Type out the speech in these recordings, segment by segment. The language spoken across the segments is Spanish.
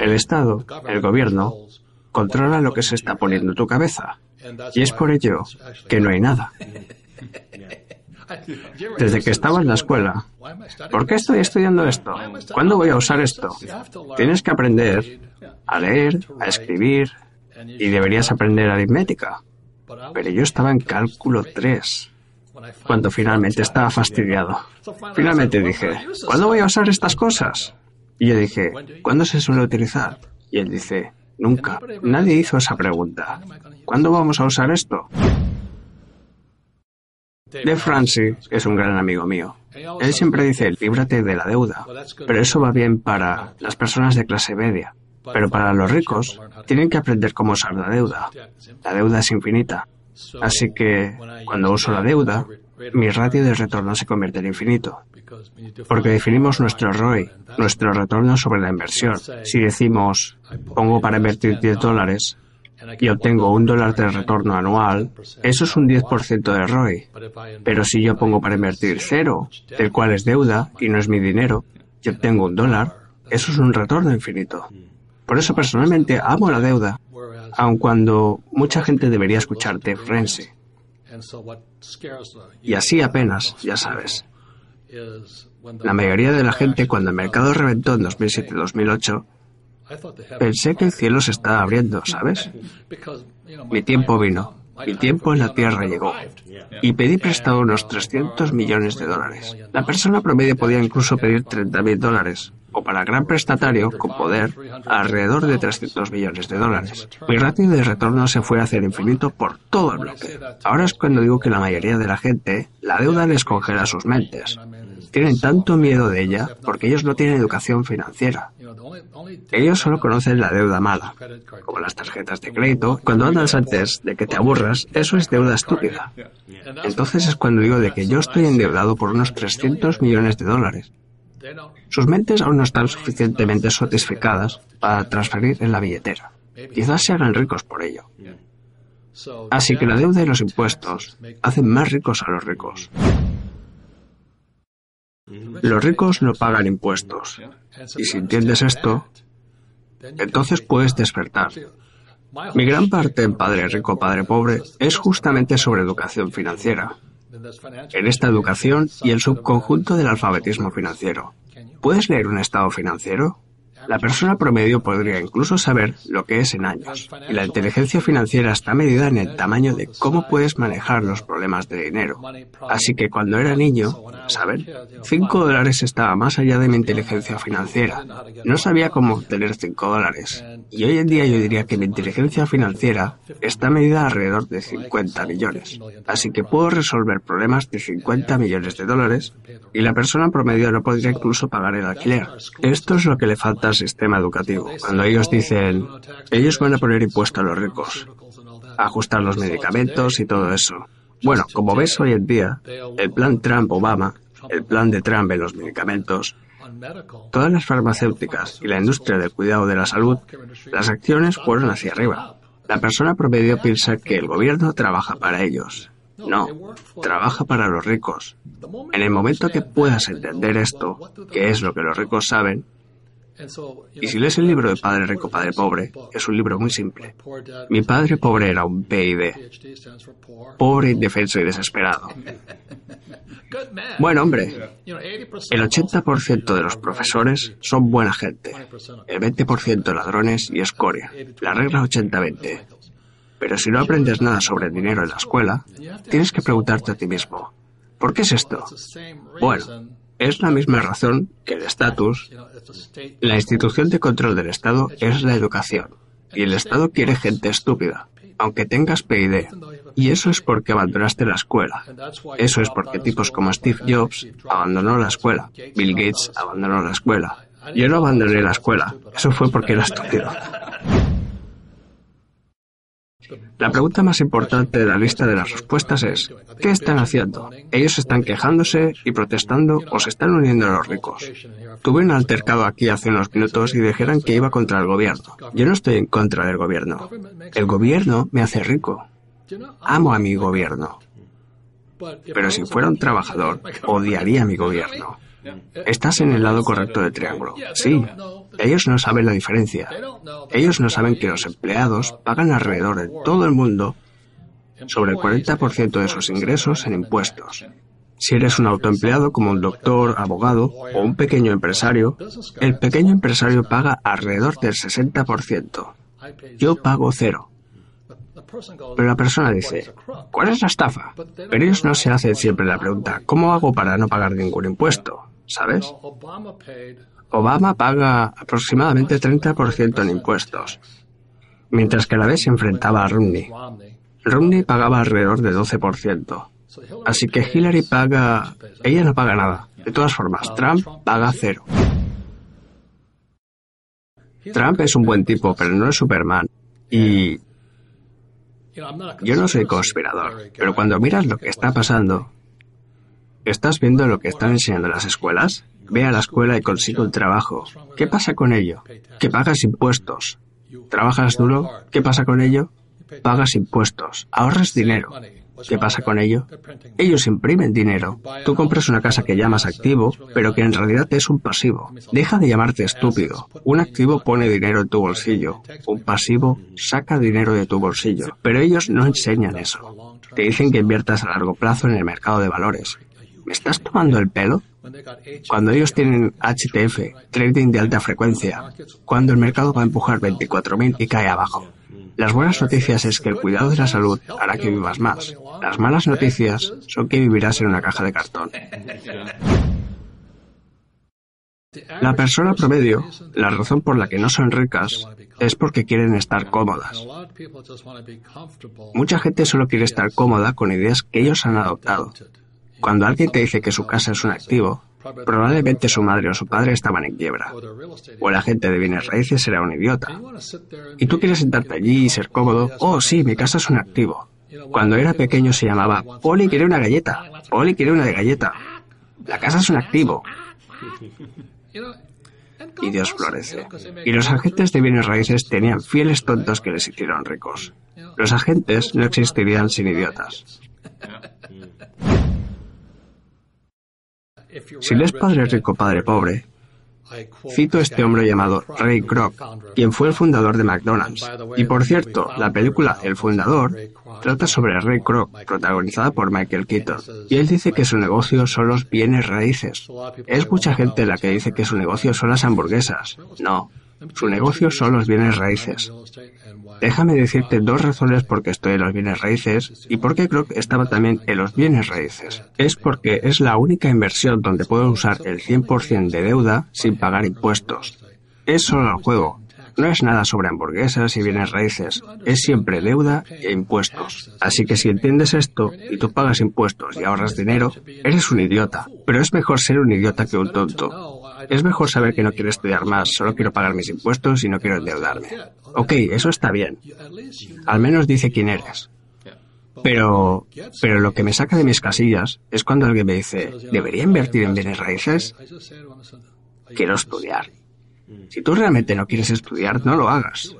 El Estado, el gobierno, controla lo que se está poniendo en tu cabeza. Y es por ello que no hay nada. Desde que estaba en la escuela, ¿por qué estoy estudiando esto? ¿Cuándo voy a usar esto? Tienes que aprender a leer, a escribir, y deberías aprender aritmética. Pero yo estaba en cálculo 3, cuando finalmente estaba fastidiado. Finalmente dije, ¿cuándo voy a usar estas cosas? Y yo dije, ¿cuándo se suele utilizar? Y él dice, nunca. Nadie hizo esa pregunta. ¿Cuándo vamos a usar esto? De Francis es un gran amigo mío. Él siempre dice, líbrate de la deuda. Pero eso va bien para las personas de clase media. Pero para los ricos, tienen que aprender cómo usar la deuda. La deuda es infinita. Así que, cuando uso la deuda, mi ratio de retorno se convierte en infinito. Porque definimos nuestro ROI, nuestro retorno sobre la inversión. Si decimos, pongo para invertir 10 dólares y obtengo un dólar de retorno anual, eso es un 10% de ROI. Pero si yo pongo para invertir cero, del cual es deuda y no es mi dinero, y obtengo un dólar, eso es un retorno infinito. Por eso personalmente amo la deuda, aun cuando mucha gente debería escucharte Frenzy. Y así apenas, ya sabes. La mayoría de la gente cuando el mercado reventó en 2007-2008, pensé que el cielo se estaba abriendo, ¿sabes? Mi tiempo vino. Mi tiempo en la Tierra llegó y pedí prestado unos 300 millones de dólares. La persona promedio podía incluso pedir 30 mil dólares, o para el gran prestatario con poder, alrededor de 300 millones de dólares. Mi ratio de retorno se fue a hacer infinito por todo el bloque. Ahora es cuando digo que la mayoría de la gente, la deuda les congela sus mentes. Tienen tanto miedo de ella porque ellos no tienen educación financiera. Ellos solo conocen la deuda mala, como las tarjetas de crédito. Cuando andas antes de que te aburras, eso es deuda estúpida. Entonces es cuando digo de que yo estoy endeudado por unos 300 millones de dólares. Sus mentes aún no están suficientemente satisficadas para transferir en la billetera. Quizás se hagan ricos por ello. Así que la deuda y los impuestos hacen más ricos a los ricos. Los ricos no pagan impuestos. Y si entiendes esto, entonces puedes despertar. Mi gran parte en Padre Rico, Padre Pobre es justamente sobre educación financiera. En esta educación y el subconjunto del alfabetismo financiero. ¿Puedes leer un estado financiero? La persona promedio podría incluso saber lo que es en años. Y la inteligencia financiera está medida en el tamaño de cómo puedes manejar los problemas de dinero. Así que cuando era niño, ¿saben? Cinco dólares estaba más allá de mi inteligencia financiera. No sabía cómo obtener cinco dólares. Y hoy en día yo diría que mi inteligencia financiera está medida alrededor de 50 millones. Así que puedo resolver problemas de 50 millones de dólares y la persona promedio no podría incluso pagar el alquiler. Esto es lo que le falta sistema educativo. Cuando ellos dicen, ellos van a poner impuesto a los ricos, ajustar los medicamentos y todo eso. Bueno, como ves hoy en día, el plan Trump-Obama, el plan de Trump en los medicamentos, todas las farmacéuticas y la industria del cuidado de la salud, las acciones fueron hacia arriba. La persona promedio piensa que el gobierno trabaja para ellos. No, trabaja para los ricos. En el momento que puedas entender esto, que es lo que los ricos saben, y si lees el libro de Padre Rico, Padre Pobre, es un libro muy simple. Mi padre pobre era un PID. Pobre, indefenso y desesperado. Buen hombre. El 80% de los profesores son buena gente. El 20% ladrones y escoria. La regla 80-20. Pero si no aprendes nada sobre el dinero en la escuela, tienes que preguntarte a ti mismo, ¿por qué es esto? Bueno, es la misma razón que el estatus. La institución de control del Estado es la educación. Y el Estado quiere gente estúpida, aunque tengas PID. Y eso es porque abandonaste la escuela. Eso es porque tipos como Steve Jobs abandonó la escuela. Bill Gates abandonó la escuela. Yo no abandoné la escuela. Eso fue porque era estúpido. La pregunta más importante de la lista de las respuestas es, ¿qué están haciendo? ¿Ellos están quejándose y protestando o se están uniendo a los ricos? Tuve un altercado aquí hace unos minutos y dijeron que iba contra el gobierno. Yo no estoy en contra del gobierno. El gobierno me hace rico. Amo a mi gobierno. Pero si fuera un trabajador, odiaría a mi gobierno. Estás en el lado correcto del triángulo. Sí, ellos no saben la diferencia. Ellos no saben que los empleados pagan alrededor de todo el mundo sobre el 40% de sus ingresos en impuestos. Si eres un autoempleado como un doctor, abogado o un pequeño empresario, el pequeño empresario paga alrededor del 60%. Yo pago cero. Pero la persona dice, ¿cuál es la estafa? Pero ellos no se hacen siempre la pregunta, ¿cómo hago para no pagar ningún impuesto? ¿Sabes? Obama paga aproximadamente 30% en impuestos, mientras que a la vez se enfrentaba a Romney. Romney pagaba alrededor de 12%. Así que Hillary paga... Ella no paga nada. De todas formas, Trump paga cero. Trump es un buen tipo, pero no es Superman. Y... Yo no soy conspirador, pero cuando miras lo que está pasando, ¿estás viendo lo que están enseñando las escuelas? Ve a la escuela y consigue un trabajo. ¿Qué pasa con ello? Que pagas impuestos. ¿Trabajas duro? ¿Qué pasa con ello? Pagas impuestos. Ahorras dinero. ¿Qué pasa con ello? Ellos imprimen dinero. Tú compras una casa que llamas activo, pero que en realidad es un pasivo. Deja de llamarte estúpido. Un activo pone dinero en tu bolsillo. Un pasivo saca dinero de tu bolsillo. Pero ellos no enseñan eso. Te dicen que inviertas a largo plazo en el mercado de valores. ¿Me estás tomando el pelo? Cuando ellos tienen HTF, trading de alta frecuencia, cuando el mercado va a empujar 24.000 y cae abajo. Las buenas noticias es que el cuidado de la salud hará que vivas más. Las malas noticias son que vivirás en una caja de cartón. La persona promedio, la razón por la que no son ricas es porque quieren estar cómodas. Mucha gente solo quiere estar cómoda con ideas que ellos han adoptado. Cuando alguien te dice que su casa es un activo, probablemente su madre o su padre estaban en quiebra. O el agente de bienes raíces era un idiota. Y tú quieres sentarte allí y ser cómodo. Oh, sí, mi casa es un activo. Cuando era pequeño se llamaba Poli quiere una galleta. Poli quiere una de galleta. La casa es un activo. Y Dios florece. Y los agentes de bienes raíces tenían fieles tontos que les hicieron ricos. Los agentes no existirían sin idiotas. Si lees Padre Rico, Padre Pobre, cito a este hombre llamado Ray Kroc, quien fue el fundador de McDonald's. Y por cierto, la película El Fundador trata sobre Ray Kroc, protagonizada por Michael Keaton. Y él dice que su negocio son los bienes raíces. Es mucha gente la que dice que su negocio son las hamburguesas. No, su negocio son los bienes raíces. Déjame decirte dos razones por qué estoy en los bienes raíces y por qué creo que estaba también en los bienes raíces. Es porque es la única inversión donde puedo usar el 100% de deuda sin pagar impuestos. Es solo el juego. No es nada sobre hamburguesas y bienes raíces. Es siempre deuda e impuestos. Así que si entiendes esto y tú pagas impuestos y ahorras dinero, eres un idiota. Pero es mejor ser un idiota que un tonto. Es mejor saber que no quiero estudiar más, solo quiero pagar mis impuestos y no quiero endeudarme. Ok, eso está bien. Al menos dice quién eres. Pero, pero lo que me saca de mis casillas es cuando alguien me dice, ¿debería invertir en bienes raíces? Quiero estudiar. Si tú realmente no quieres estudiar, no lo hagas.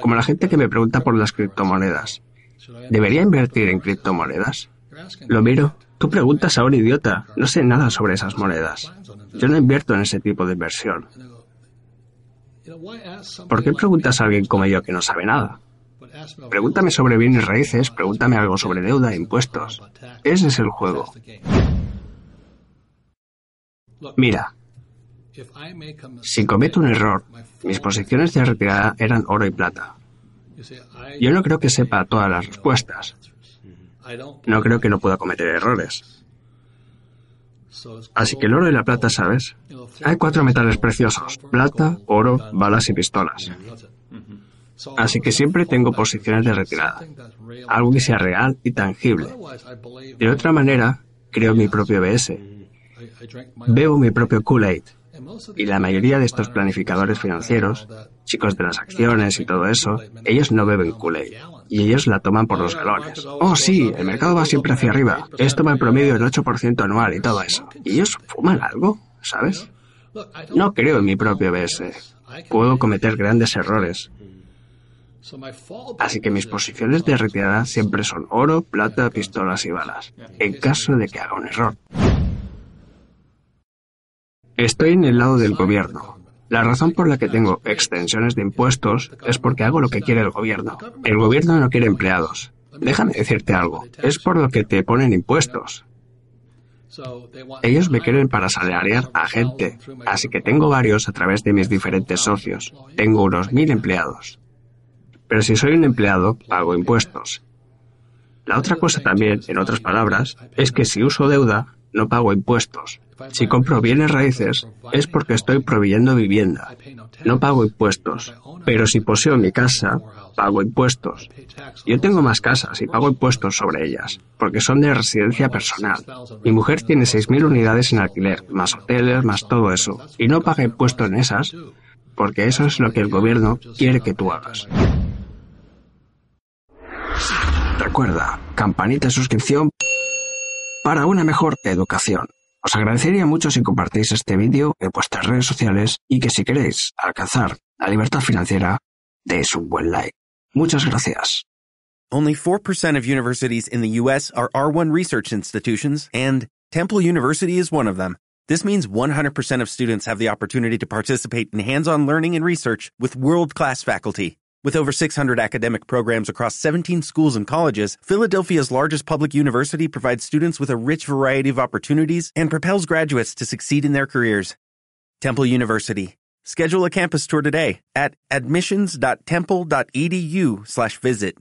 Como la gente que me pregunta por las criptomonedas. ¿Debería invertir en criptomonedas? Lo miro. Tú preguntas a un idiota. No sé nada sobre esas monedas. Yo no invierto en ese tipo de inversión. ¿Por qué preguntas a alguien como yo que no sabe nada? Pregúntame sobre bienes raíces, pregúntame algo sobre deuda e impuestos. Ese es el juego. Mira, si cometo un error, mis posiciones de retirada eran oro y plata. Yo no creo que sepa todas las respuestas. No creo que no pueda cometer errores. Así que el oro y la plata, ¿sabes? Hay cuatro metales preciosos, plata, oro, balas y pistolas. Así que siempre tengo posiciones de retirada, algo que sea real y tangible. De otra manera, creo mi propio BS. Bebo mi propio Kool-Aid. Y la mayoría de estos planificadores financieros, chicos de las acciones y todo eso, ellos no beben Kool-Aid. Y ellos la toman por los galones. Oh, sí, el mercado va siempre hacia arriba. Esto va en promedio el 8% anual y todo eso. ¿Y ellos fuman algo? ¿Sabes? No creo en mi propio BS. Puedo cometer grandes errores. Así que mis posiciones de retirada siempre son oro, plata, pistolas y balas, en caso de que haga un error. Estoy en el lado del gobierno. La razón por la que tengo extensiones de impuestos es porque hago lo que quiere el gobierno. El gobierno no quiere empleados. Déjame decirte algo, es por lo que te ponen impuestos. Ellos me quieren para salariar a gente, así que tengo varios a través de mis diferentes socios. Tengo unos mil empleados. Pero si soy un empleado, pago impuestos. La otra cosa también, en otras palabras, es que si uso deuda, no pago impuestos. Si compro bienes raíces, es porque estoy proveyendo vivienda. No pago impuestos. Pero si poseo mi casa, pago impuestos. Yo tengo más casas y pago impuestos sobre ellas, porque son de residencia personal. Mi mujer tiene 6.000 unidades en alquiler, más hoteles, más todo eso, y no paga impuestos en esas, porque eso es lo que el gobierno quiere que tú hagas. Recuerda, campanita de suscripción para una mejor educación. Os agradecería mucho si compartís este vídeo en vuestras redes sociales y que si queréis alcanzar la libertad financiera, deis un buen like. Muchas gracias. Only 4% of universities in the US are R1 research institutions and Temple University is one of them. This means 100% of students have the opportunity to participate in hands-on learning and research with world-class faculty. With over 600 academic programs across 17 schools and colleges, Philadelphia's largest public university provides students with a rich variety of opportunities and propels graduates to succeed in their careers. Temple University. Schedule a campus tour today at admissions.temple.edu/visit.